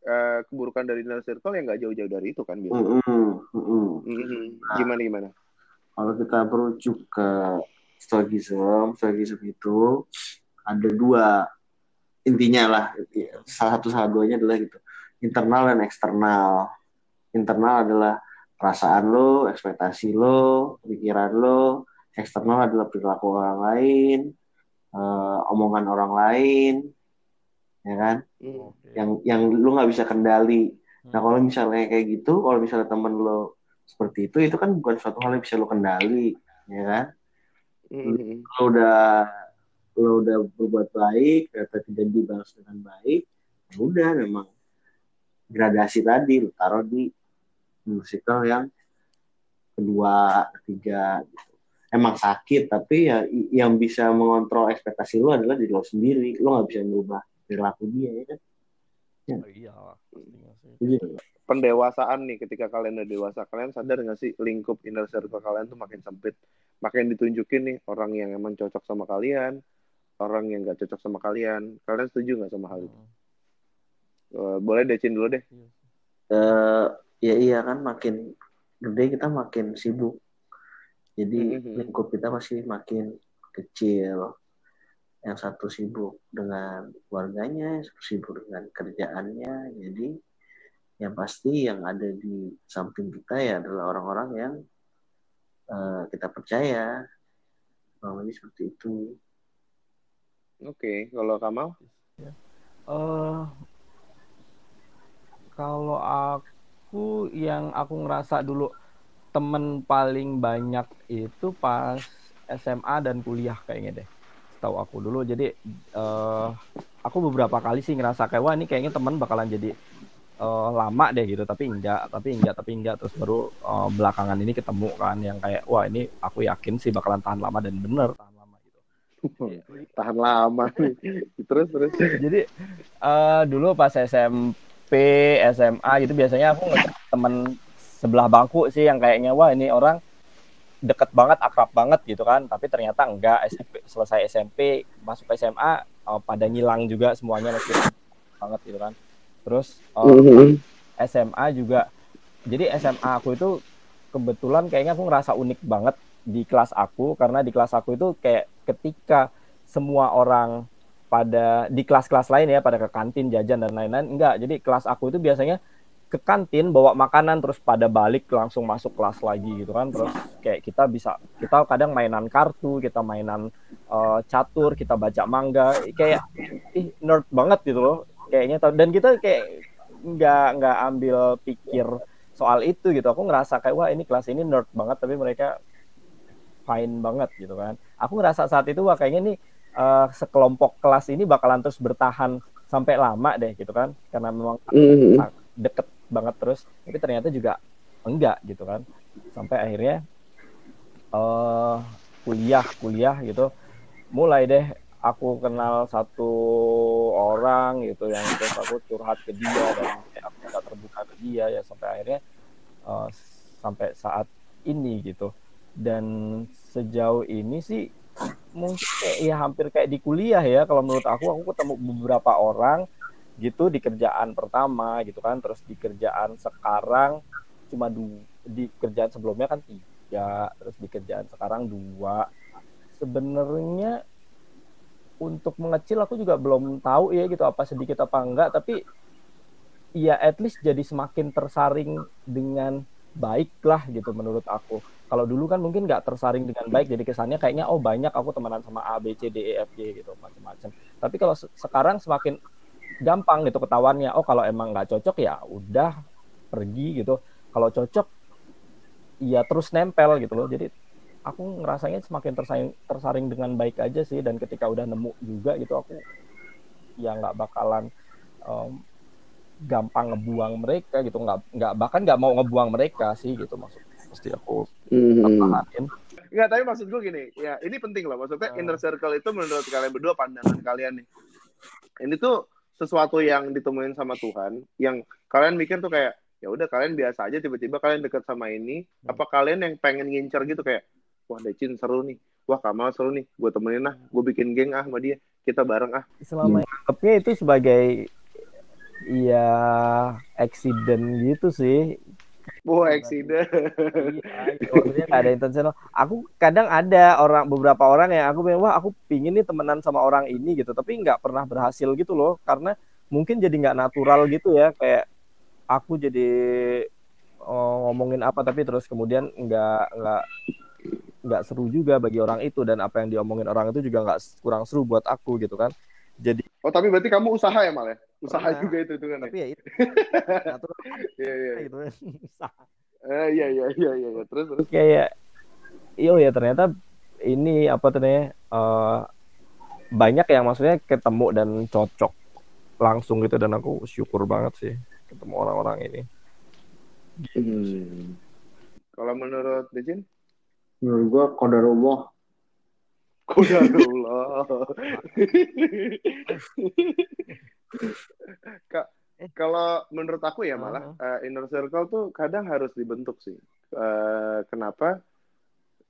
eh, keburukan dari inner circle yang nggak jauh-jauh dari itu kan biasanya Mm-mm, mm-mm. Mhm. gimana gimana Kalau kita merujuk ke stoicism, stoicism itu ada dua intinya lah. Salah satu salah duanya adalah gitu. Internal dan eksternal. Internal adalah perasaan lo, ekspektasi lo, pikiran lo. Eksternal adalah perilaku orang lain, eh, omongan orang lain, ya kan? Mhm. Yang yang lu nggak bisa kendali. Nah kalau misalnya kayak gitu, kalau misalnya temen lo seperti itu, itu kan bukan suatu hal yang bisa lo kendali, ya kan? Mhm. Lo udah lo udah berbuat baik, ternyata tidak dibalas dengan baik, ya udah memang gradasi tadi lo taruh di musikal yang kedua, ketiga gitu. Emang sakit, tapi ya yang bisa mengontrol ekspektasi lo adalah diri lo sendiri. Lo nggak bisa merubah perilaku dia, ya kan? Oh, iya. pendewasaan nih ketika kalian udah dewasa kalian sadar nggak sih lingkup inner circle kalian tuh makin sempit? Makin ditunjukin nih orang yang emang cocok sama kalian orang yang nggak cocok sama kalian. Kalian setuju nggak sama hal itu? Eh, boleh decin dulu deh. Eh ya iya kan makin gede kita makin sibuk jadi Mhm. lingkup kita pasti makin kecil. Yang satu sibuk dengan keluarganya yang satu sibuk dengan kerjaannya. Jadi yang pasti yang ada di samping kita ya adalah orang-orang yang eh, kita percaya. Lebih seperti itu. Oke kalau kamal? Eh kalau aku yang aku ngerasa dulu temen paling banyak itu pas SMA dan kuliah kayaknya deh. Tahu aku dulu. Jadi eh aku beberapa kali sih ngerasa kayak wah ini kayaknya temen bakalan jadi eh, lama deh gitu. Tapi enggak tapi enggak tapi enggak. Terus baru eh, belakangan ini ketemu kan yang kayak wah ini aku yakin sih bakalan tahan lama dan bener tahan lama gitu. tahan lama nih. Terus terus. Jadi eh, dulu pas SMP SMA gitu biasanya aku temen sebelah bangku sih yang kayaknya wah ini orang deket banget akrab banget gitu kan. Tapi ternyata enggak SMP selesai SMP masuk SMA uh, pada ngilang juga semuanya masih banget gitu kan. Terus uh, Mhm. SMA juga. Jadi SMA aku itu kebetulan kayaknya aku ngerasa unik banget di kelas aku karena di kelas aku itu kayak ketika semua orang pada di kelas-kelas lain ya pada ke kantin jajan dan lain-lain enggak. Jadi kelas aku itu biasanya ke kantin bawa makanan terus pada balik langsung masuk kelas lagi gitu kan. Terus kayak kita bisa kita kadang mainan kartu kita mainan eh, catur kita baca manga. Kayak ih nerd banget gitu loh kayaknya. Dan kita kayak nggak nggak ambil pikir soal itu gitu. Aku ngerasa kayak wah ini kelas ini nerd banget tapi mereka fine banget gitu kan. Aku ngerasa saat itu wah kayaknya nih eh, sekelompok kelas ini bakalan terus bertahan sampai lama deh gitu kan. Karena memang Mhm. deket banget terus tapi ternyata juga enggak gitu kan. Sampai akhirnya eh kuliah kuliah gitu. Mulai deh aku kenal satu orang gitu yang terus aku curhat ke dia dan aku nggak terbuka ke dia ya sampai akhirnya eh, sampai saat ini gitu. Dan sejauh ini sih mungkin ya hampir kayak di kuliah ya kalau menurut aku aku ketemu beberapa orang gitu di kerjaan pertama gitu kan terus di kerjaan sekarang cuma du di kerjaan sebelumnya kan tiga terus di kerjaan sekarang dua. Sebenarnya untuk mengecil aku juga belum tahu ya gitu apa sedikit apa enggak tapi ya at least jadi semakin tersaring dengan baik lah gitu menurut aku. Kalau dulu kan mungkin nggak tersaring dengan baik jadi kesannya kayaknya oh banyak aku temenan sama A B C D E F G gitu macam-macam. Tapi kalau se- sekarang semakin gampang gitu ketahuannya oh kalau emang nggak cocok ya udah pergi gitu kalau cocok ya terus nempel gitu loh jadi aku ngerasanya semakin tersaring tersaring dengan baik aja sih dan ketika udah nemu juga gitu aku ya nggak bakalan em, gampang ngebuang mereka gitu nggak nggak bahkan nggak mau ngebuang mereka sih gitu maksud pasti aku Mhm. pertahanin Enggak, tapi maksud gue gini, ya ini penting loh. Maksudnya Hmm. inner circle itu menurut kalian berdua pandangan kalian nih. Ini tuh sesuatu yang ditemuin sama Tuhan, yang kalian mikir tuh kayak ya udah kalian biasa aja tiba-tiba kalian deket sama ini. Apa kalian yang pengen ngincer gitu kayak wah Decin seru nih, wah Kamal seru nih, gue temenin ah, gue bikin geng ah sama dia, kita bareng ah. selama anggapnya itu sebagai ya accident gitu sih Wah accident. Iya, maksudnya nggak ada intentional. Aku kadang ada orang beberapa orang yang aku bilang wah aku pingin nih temenan sama orang ini gitu, tapi nggak pernah berhasil gitu loh, karena mungkin jadi nggak natural gitu ya, kayak aku jadi oh, ngomongin apa tapi terus kemudian nggak nggak nggak seru juga bagi orang itu dan apa yang diomongin orang itu juga nggak kurang seru buat aku gitu kan. Jadi Oh tapi berarti kamu usaha ya mal ya? Usaha Pernah. juga itu itu kan ya? tapi ya itu natural Iya iya. gitu kan. Eh, iya iya iya iya iya. Terus terus. kayak iyo ya ternyata ini apa namanya eh, banyak yang maksudnya ketemu dan cocok langsung gitu dan aku syukur banget sih ketemu orang-orang ini Mhm. Kalau menurut Dejin? Menurut gua qadarullah. Qadarullah. Kak, kalau menurut aku ya malah eh, inner circle tuh kadang harus dibentuk sih. Eh, kenapa?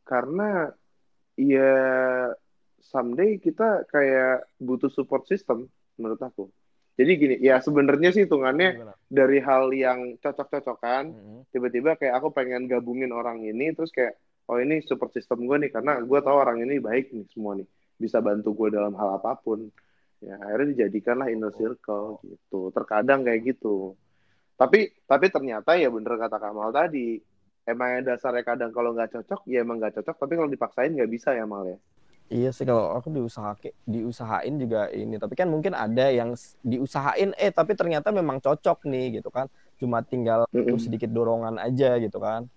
Karena ya someday kita kayak butuh support system menurut aku. Jadi gini, ya sebenarnya sih hitungannya Gimana? dari hal yang cocok-cocokan, tiba-tiba kayak aku pengen gabungin orang ini terus kayak oh ini support system gue nih karena gue tahu orang ini baik nih semua nih. Bisa bantu gue dalam hal apa pun. Ya akhirnya dijadikanlah inner circle gitu. Terkadang kayak gitu. Tapi tapi ternyata ya bener kata Kamal tadi. Emang yang dasarnya kadang kalau nggak cocok ya emang nggak cocok. Tapi kalau dipaksain nggak bisa ya Mal ya? Iya sih kalau aku diusahain diusahain juga ini. Tapi kan mungkin ada yang diusahain eh tapi ternyata memang cocok nih gitu kan. Cuma tinggal Mm-mm. butuh sedikit dorongan aja gitu kan.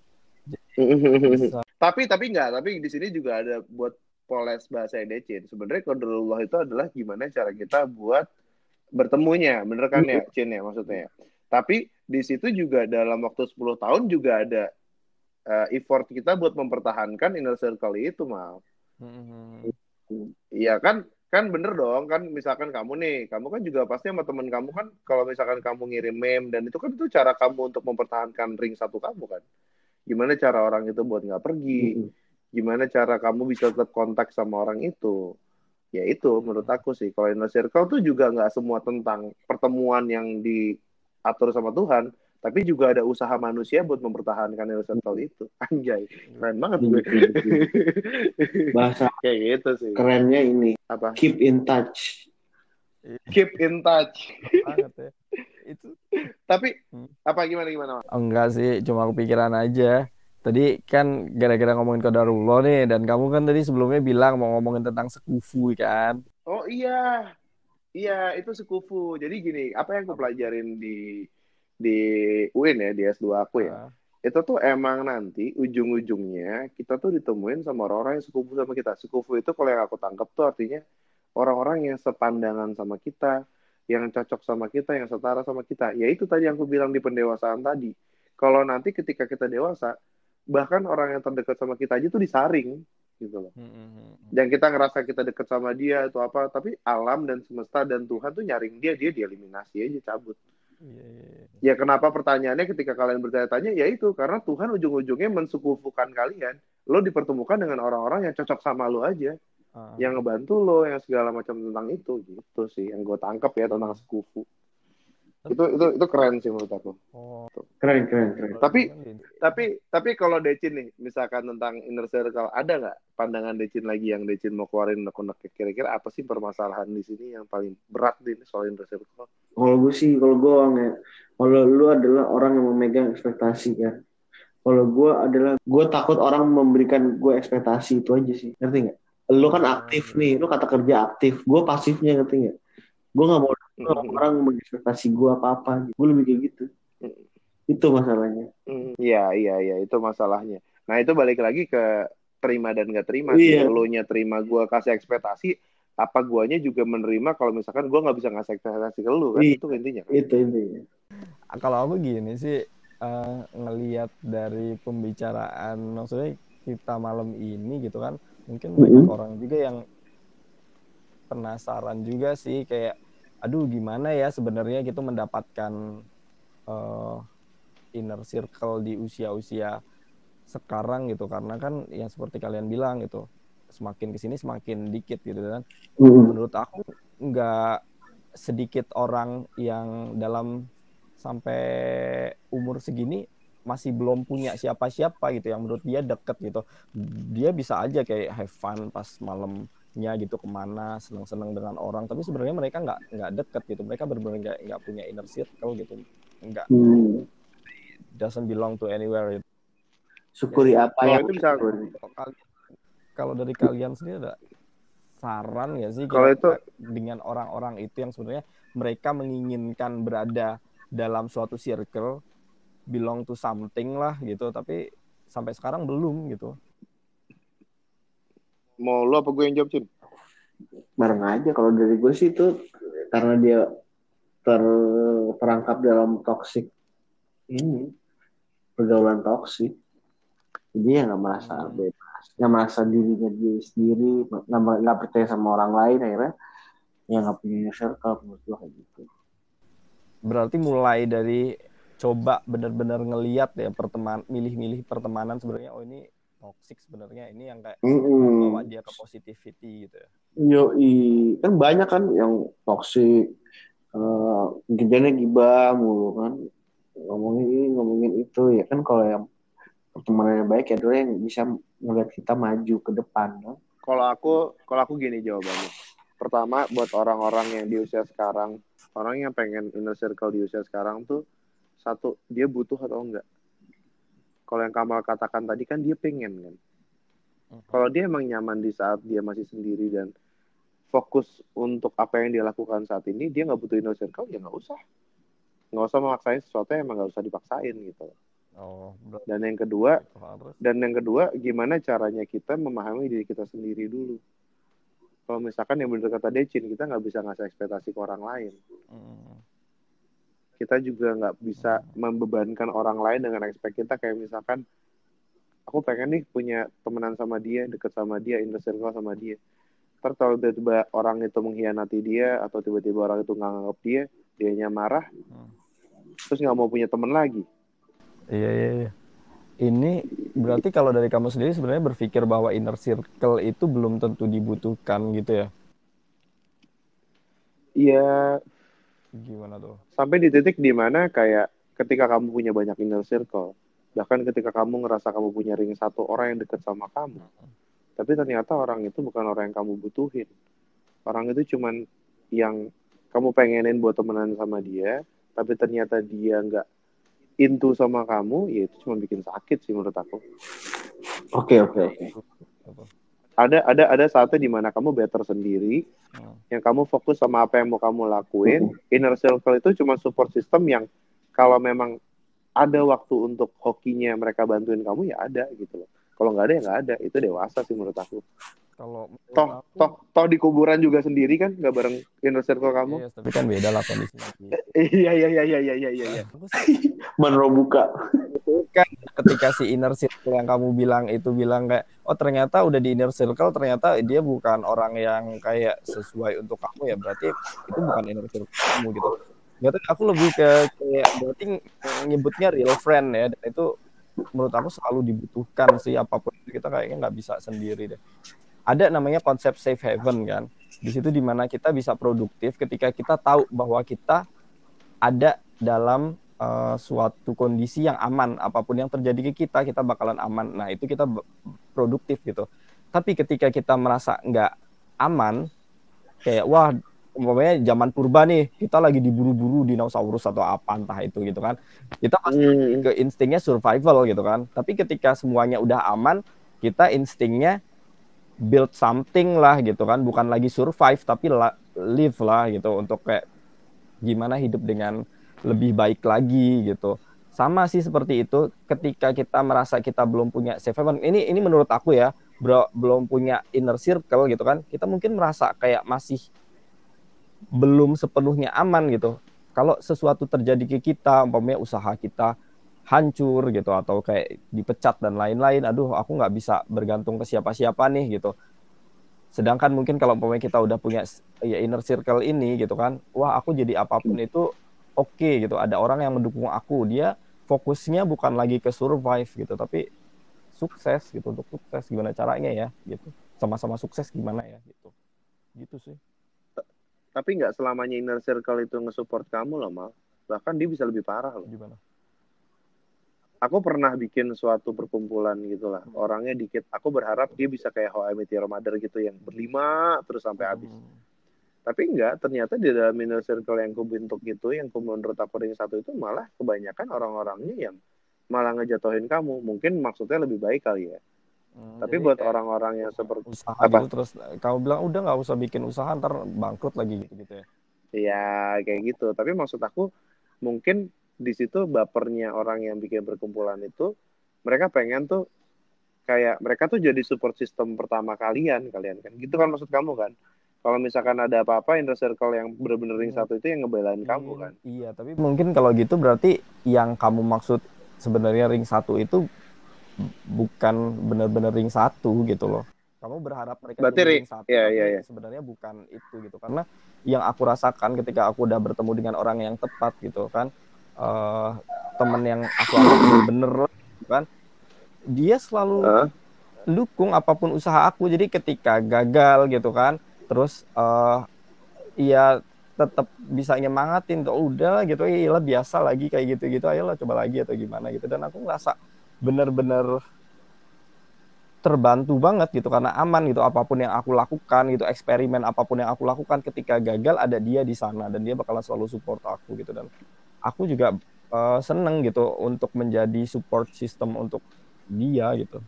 Bisa. Tapi tapi nggak tapi di sini juga ada buat poles bahasa Decin sebenarnya qadarullah itu adalah gimana cara kita buat bertemunya bener kan ya Cin ya maksudnya? Tapi di situ juga dalam waktu 10 tahun juga ada eh, effort kita buat mempertahankan inner circle itu mal. Iya kan kan bener dong kan misalkan kamu nih kamu kan juga pasti sama temen kamu kan kalau misalkan kamu ngirim meme dan itu kan itu cara kamu untuk mempertahankan ring satu kamu kan gimana cara orang itu buat nggak pergi gimana cara kamu bisa tetap kontak sama orang itu. Ya itu menurut aku sih. Kalau inner circle tuh juga nggak semua tentang pertemuan yang diatur sama Tuhan tapi juga ada usaha manusia buat mempertahankan inner circle itu. Anjay keren banget gue. Bahasa kayak gitu sih. kerennya ini apa? keep in touch. Keep in touch. Banget ya itu. Tapi Hmm. apa gimana gimana Mas? enggak sih cuma kepikiran aja. Tadi kan gara-gara ngomongin kodarullah nih dan kamu kan tadi sebelumnya bilang mau ngomongin tentang sekufu kan? Oh iya. Iya itu sekufu. Jadi gini apa yang aku pelajarin di di UIN ya di S2 aku ya? Ah, itu tuh emang nanti ujung-ujungnya kita tuh ditemuin sama orang-orang yang sekufu sama kita. Sekufu itu kalau yang aku tangkap tuh artinya orang-orang yang sepandangan sama kita, yang cocok sama kita, yang setara sama kita. Ya itu tadi yang aku bilang di pendewasaan tadi. Kalau nanti ketika kita dewasa, bahkan orang yang terdekat sama kita aja tuh disaring gitu loh. hmm, hmm, hmm. Dan kita ngerasa kita deket sama dia atau apa, tapi alam dan semesta dan Tuhan tuh nyaring dia, dia dieliminasi aja cabut. Iya, iya, iya. Ya kenapa pertanyaannya ketika kalian bertanya-tanya ya itu karena Tuhan ujung-ujungnya mensukufukan kalian. Lo dipertemukan dengan orang-orang yang cocok sama lo aja, Yang ngebantu lo, yang segala macam tentang itu gitu sih yang gue tangkap ya tentang sekufu. Itu itu itu keren sih menurut aku. oh keren keren keren Tapi-. Tapi tapi kalau Decin nih, misalkan tentang inner circle, ada nggak pandangan Decin lagi yang Decin mau keluarin unek-unek kira-kira apa sih permasalahan di sini yang paling berat di soal inner circle? kalau gue sih kalau gue ya kalau lu adalah orang yang memegang ekspektasi kan kalau gue adalah gue takut orang memberikan gue ekspektasi itu aja sih ngerti nggak lu kan aktif nih lu kata kerja aktif gue pasifnya ngerti nggak gue nggak mau Hmm. orang mengekspektasi gue apa apa gue lebih kayak gitu itu masalahnya Hmm, Iya, iya, iya, itu masalahnya. Nah, itu balik lagi ke terima dan gak terima. sih. Iya. Lo nya terima gue kasih ekspektasi, apa guanya juga menerima kalau misalkan gue nggak bisa ngasih ekspektasi ke lu kan? Iya. Itu intinya. itu intinya Ah, kalau aku gini sih eh, ngelihat dari pembicaraan maksudnya kita malam ini gitu kan mungkin banyak Mhm. orang juga yang penasaran juga sih kayak aduh gimana ya sebenarnya gitu mendapatkan eh, inner circle di usia-usia sekarang gitu karena kan yang seperti kalian bilang gitu semakin ke sini semakin dikit gitu kan Mm-mm. menurut aku nggak sedikit orang yang dalam sampai umur segini masih belum punya siapa-siapa gitu yang menurut dia deket gitu dia bisa aja kayak have fun pas malamnya gitu ke mana seneng-seneng dengan orang tapi sebenarnya mereka nggak nggak deket gitu mereka benar-benar nggak nggak punya inner circle gitu nggak Hmm. doesn't belong to anywhere gitu. syukuri apa Kalau yang itu bisa-. Kalau kalian- kalau dari kalian sendiri ada saran ya sih Kalau itu- dengan orang-orang itu yang sebenarnya mereka menginginkan berada dalam suatu circle belong to something lah gitu tapi sampai sekarang belum gitu Mau lo apa gue yang jawab, Cin? bareng aja kalau dari gue sih itu karena dia terperangkap dalam toxic ini pergaulan toksik jadi ya nggak merasa Hmm. bebas nggak merasa dirinya dia sendiri nggak percaya sama orang lain akhirnya ya nggak punya circle menurut gue kayak gitu berarti mulai dari coba benar-benar ngeliat ya perteman milih-milih pertemanan sebenarnya. Oh ini toxic sebenarnya. Ini yang kayak Mm-mm. bawa dia ke positivity gitu ya. Yoi, kan banyak kan yang toksik, eh kerjanya gibah mulu kan, ngomongin ini ngomongin itu. Ya kan kalau yang pertemanannya baik ya adalah yang bisa melihat kita maju ke depan kan. Kalau aku, kalau aku gini jawabannya. Pertama, buat orang-orang yang di usia sekarang, orang yang pengen inner circle di usia sekarang tuh, satu, dia butuh atau enggak. Kalau yang Kamal katakan tadi kan dia pengen kan. Kalau dia emang nyaman di saat dia masih sendiri dan fokus untuk apa yang dia lakukan saat ini, dia nggak butuh inner circle, ya nggak usah. Nggak usah memaksain sesuatu yang emang nggak usah dipaksain gitu. oh Dan yang kedua, dan yang kedua, gimana caranya kita memahami diri kita sendiri dulu. Kalau misalkan yang benar kata Decin, kita nggak bisa ngasih ekspektasi ke orang lain. Mm. Kita juga nggak bisa membebankan orang lain dengan ekspek kita. Kayak misalkan, aku pengen nih punya temenan sama dia, deket sama dia, inner circle sama dia. Ntar kalau tiba-tiba orang itu mengkhianati dia atau tiba-tiba orang itu nggak nganggap dia, dianya marah, Hmm. terus nggak mau punya temen lagi. Iya, iya, iya. Ini berarti kalau dari kamu sendiri sebenarnya berpikir bahwa inner circle itu belum tentu dibutuhkan gitu ya? Iya, Gimana tuh? sampai di titik di mana kayak ketika kamu punya banyak inner circle, bahkan ketika kamu ngerasa kamu punya ring satu orang yang deket sama kamu, tapi ternyata orang itu bukan orang yang kamu butuhin. Orang itu cuman yang kamu pengenin buat temenan sama dia, tapi ternyata dia nggak into sama kamu, ya itu cuma bikin sakit sih menurut aku. Oke oke oke. Ada ada ada saatnya di mana kamu better sendiri, Hmm. yang kamu fokus sama apa yang mau kamu lakuin. Inner circle itu cuma support system yang kalau memang ada waktu untuk hokinya mereka bantuin kamu ya ada gitu loh. Kalau nggak ada ya nggak ada. Itu dewasa sih menurut aku. Kalau Toh aku, toh toh di kuburan juga sendiri kan nggak bareng inner circle kamu. iya, tapi kan beda lah kondisinya. Iya iya iya iya iya iya iya. Sih Menro buka. kan ketika si inner circle yang kamu bilang itu bilang kayak oh ternyata udah di inner circle ternyata dia bukan orang yang kayak sesuai untuk kamu ya berarti itu bukan inner circle kamu gitu berarti aku lebih ke kayak berarti nyebutnya real friend ya dan itu menurut aku selalu dibutuhkan sih apa pun itu kita kayaknya nggak bisa sendiri deh ada namanya konsep safe haven kan? Di situ di mana kita bisa produktif ketika kita tahu bahwa kita ada dalam uh, suatu kondisi yang aman apa pun yang terjadi ke kita kita bakalan aman. Nah itu kita produktif gitu. Tapi ketika kita merasa nggak aman kayak wah umpamanya zaman purba nih kita lagi diburu-buru dinosaurus atau apa entah itu gitu kan. Kita pasti Hmm. ke instingnya survival gitu kan. Tapi ketika semuanya udah aman kita instingnya build something lah gitu kan. Bukan lagi survive tapi la- live lah gitu untuk kayak gimana hidup dengan lebih baik lagi gitu. Sama sih seperti itu ketika kita merasa kita belum punya safe haven. Ini ini menurut aku ya bro, belum punya inner circle gitu kan kita mungkin merasa kayak masih belum sepenuhnya aman gitu. Kalau sesuatu terjadi ke kita umpamanya usaha kita hancur gitu atau kayak dipecat dan lain-lain aduh aku nggak bisa bergantung ke siapa-siapa nih gitu. Sedangkan mungkin kalau umpamanya kita udah punya ya inner circle ini gitu kan wah aku jadi apa pun itu oke gitu. Ada orang yang mendukung aku dia fokusnya bukan lagi ke survive gitu tapi sukses gitu. Untuk sukses gimana caranya ya gitu. Sama-sama sukses gimana ya gitu. Gitu sih. Tapi nggak selamanya inner circle itu nge-support kamu loh mal. Bahkan dia bisa lebih parah loh. gimana Aku pernah bikin suatu perkumpulan gitu lah. Orangnya dikit. Aku berharap dia bisa kayak How I Met Your Mother gitu yang berlima terus sampai habis. Hmm. Tapi enggak, ternyata di dalam inner circle yang kubentuk itu, yang ku menurut aku ring satu itu malah kebanyakan orang-orangnya yang malah ngejatuhin kamu. Mungkin maksudnya lebih baik kali ya. Hmm, Tapi buat orang-orang yang seperti usaha Apa? gitu terus kamu bilang udah nggak usah bikin usaha ntar bangkrut lagi gitu gitu ya ya kayak gitu. Tapi maksud aku mungkin di situ bapernya orang yang bikin perkumpulan itu, mereka pengen tuh kayak mereka tuh jadi support system pertama kalian, kalian kan. Gitu kan maksud kamu kan? Kalau misalkan ada apa-apa inner circle yang bener-bener ring Hmm. satu itu yang ngebelain kamu kan. Iya, tapi mungkin kalau gitu berarti yang kamu maksud sebenarnya ring satu itu bukan benar-benar ring satu gitu loh. Kamu berharap mereka Berarti ring- satu, iya, iya, iya. sebenarnya bukan itu gitu. Karena yang aku rasakan ketika aku udah bertemu dengan orang yang tepat gitu kan, eh temen yang aku anggap bener lah, gitu kan, dia selalu Hah? dukung apa pun usaha aku. Jadi ketika gagal gitu kan, terus eh ya tetap bisa nyemangatin tuh udah gitu. Ya biasa lagi kayak gitu gitu ayolah coba lagi atau gimana gitu. Dan aku ngerasa bener-bener terbantu banget gitu karena aman gitu apa pun yang aku lakukan gitu eksperimen apa pun yang aku lakukan ketika gagal ada dia di sana dan dia bakalan selalu support aku gitu. Dan aku juga eh, seneng gitu untuk menjadi support system untuk dia gitu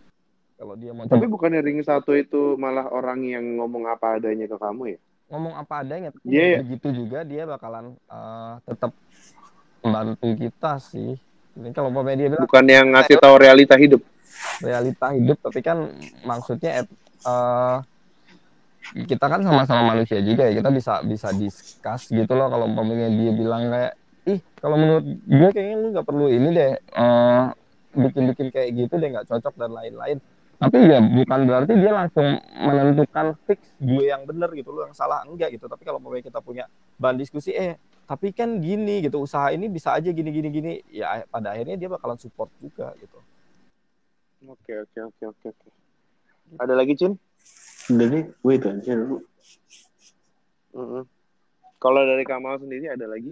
kalau dia mau Tapi bukannya ring satu itu malah orang yang ngomong apa adanya ke kamu ya? ngomong apa adanya tapi Iya, iya. begitu juga dia bakalan eh, tetap membantu kita sih ini kalau umpamanya dia bilang Bukan yang ngasih tahu realita hidup. realita hidup tapi kan maksudnya eh, kita kan sama-sama manusia juga ya kita bisa bisa discuss gitu loh kalau umpamanya dia bilang kayak ih kalau menurut gue kayaknya lu nggak perlu ini deh eh, bikin-bikin kayak gitu deh nggak cocok dan lain-lain tapi ya bukan berarti dia langsung menentukan fix gue yang bener gitu lo yang salah enggak gitu tapi kalau mau kita punya bahan diskusi eh tapi kan gini gitu usaha ini bisa aja gini gini gini ya pada akhirnya dia bakalan support juga gitu Oke, oke, oke, oke, oke. Ada lagi, Cin? Udah nih, gue itu aja dulu. Kalau dari Kamal sendiri ada lagi?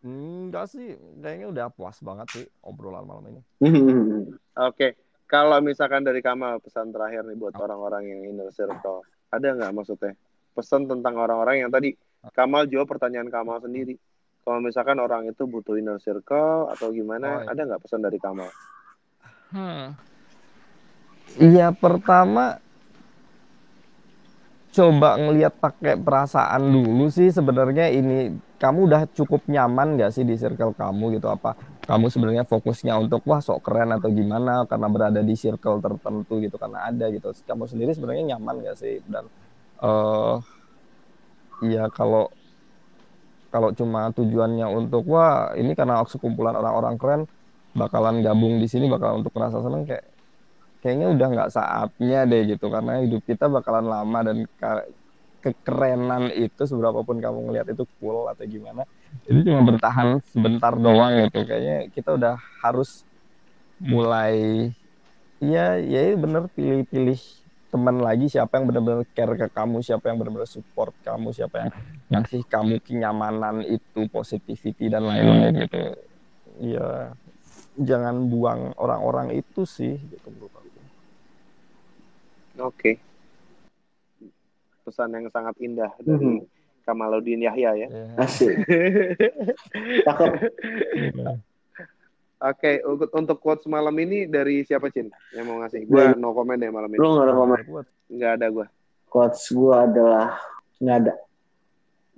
Enggak sih kayaknya udah puas banget sih obrolan malam ini Oke, kalau misalkan dari Kamal pesan terakhir nih buat orang-orang yang inner circle, ada nggak maksudnya pesan tentang orang-orang yang tadi Kamal jawab pertanyaan Kamal sendiri. Kalau misalkan orang itu butuh inner circle atau gimana, Oh, iya. ada nggak pesan dari Kamal? Hmm. Iya pertama coba ngelihat pakai perasaan dulu sih sebenarnya ini kamu udah cukup nyaman gak sih di circle kamu gitu? Apa kamu sebenarnya fokusnya untuk wah sok keren atau gimana? Karena berada di circle tertentu gitu karena ada gitu. Kamu sendiri sebenarnya nyaman gak sih? Dan eh iya kalau kalau cuma tujuannya untuk wah ini karena sekumpulan orang-orang keren bakalan gabung di sini bakal untuk merasa seneng kayak kayaknya udah nggak saatnya deh gitu. Karena hidup kita bakalan lama dan kekerenan itu seberapa pun kamu ngelihat itu cool atau gimana itu cuma bertahan sebentar doang gitu. Kayaknya kita udah harus mulai ya ya bener pilih-pilih teman lagi siapa yang benar-benar care ke kamu siapa yang benar-benar support kamu siapa yang ngasih kamu kenyamanan itu positivity dan lain-lain gitu. Ya jangan buang orang-orang itu sih gitu menurut aku. Oke. Pesan yang sangat indah dari Kamaluddin Yahya ya. Asik. Cakep. Oke, untuk, untuk quotes malam ini dari siapa Cin yang mau ngasih? Gue no comment ya malam ini. Lu gak ada komen. Nggak ada gue. Quotes gue adalah nggak ada.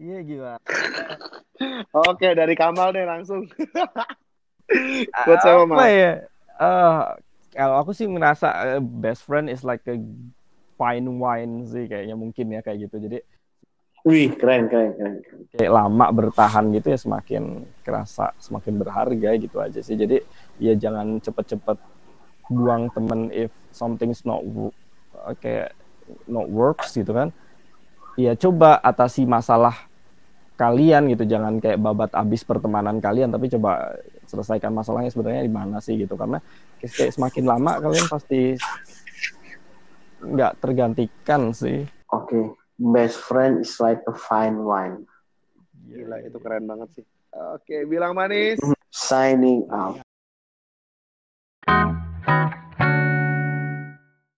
Iya gimana? Oke, dari Kamal deh langsung. Quotes apa, apa ya? Eh, kalau aku sih merasa eh, best friend is like a fine wine sih kayaknya mungkin ya kayak gitu. Jadi Wih, keren, keren, keren. kayak lama bertahan gitu ya semakin kerasa, semakin berharga gitu aja sih. Jadi ya jangan cepet-cepet buang temen if something's not kayak not works gitu kan. Ya coba atasi masalah kalian gitu, jangan kayak babat abis pertemanan kalian, tapi coba selesaikan masalahnya sebenarnya di mana sih gitu. Karena kayak semakin lama kalian pasti nggak tergantikan sih. Oke, okay. best friend is like a fine wine. Gila, itu keren banget sih. Oke, okay, bilang manis. Mhm. Signing out.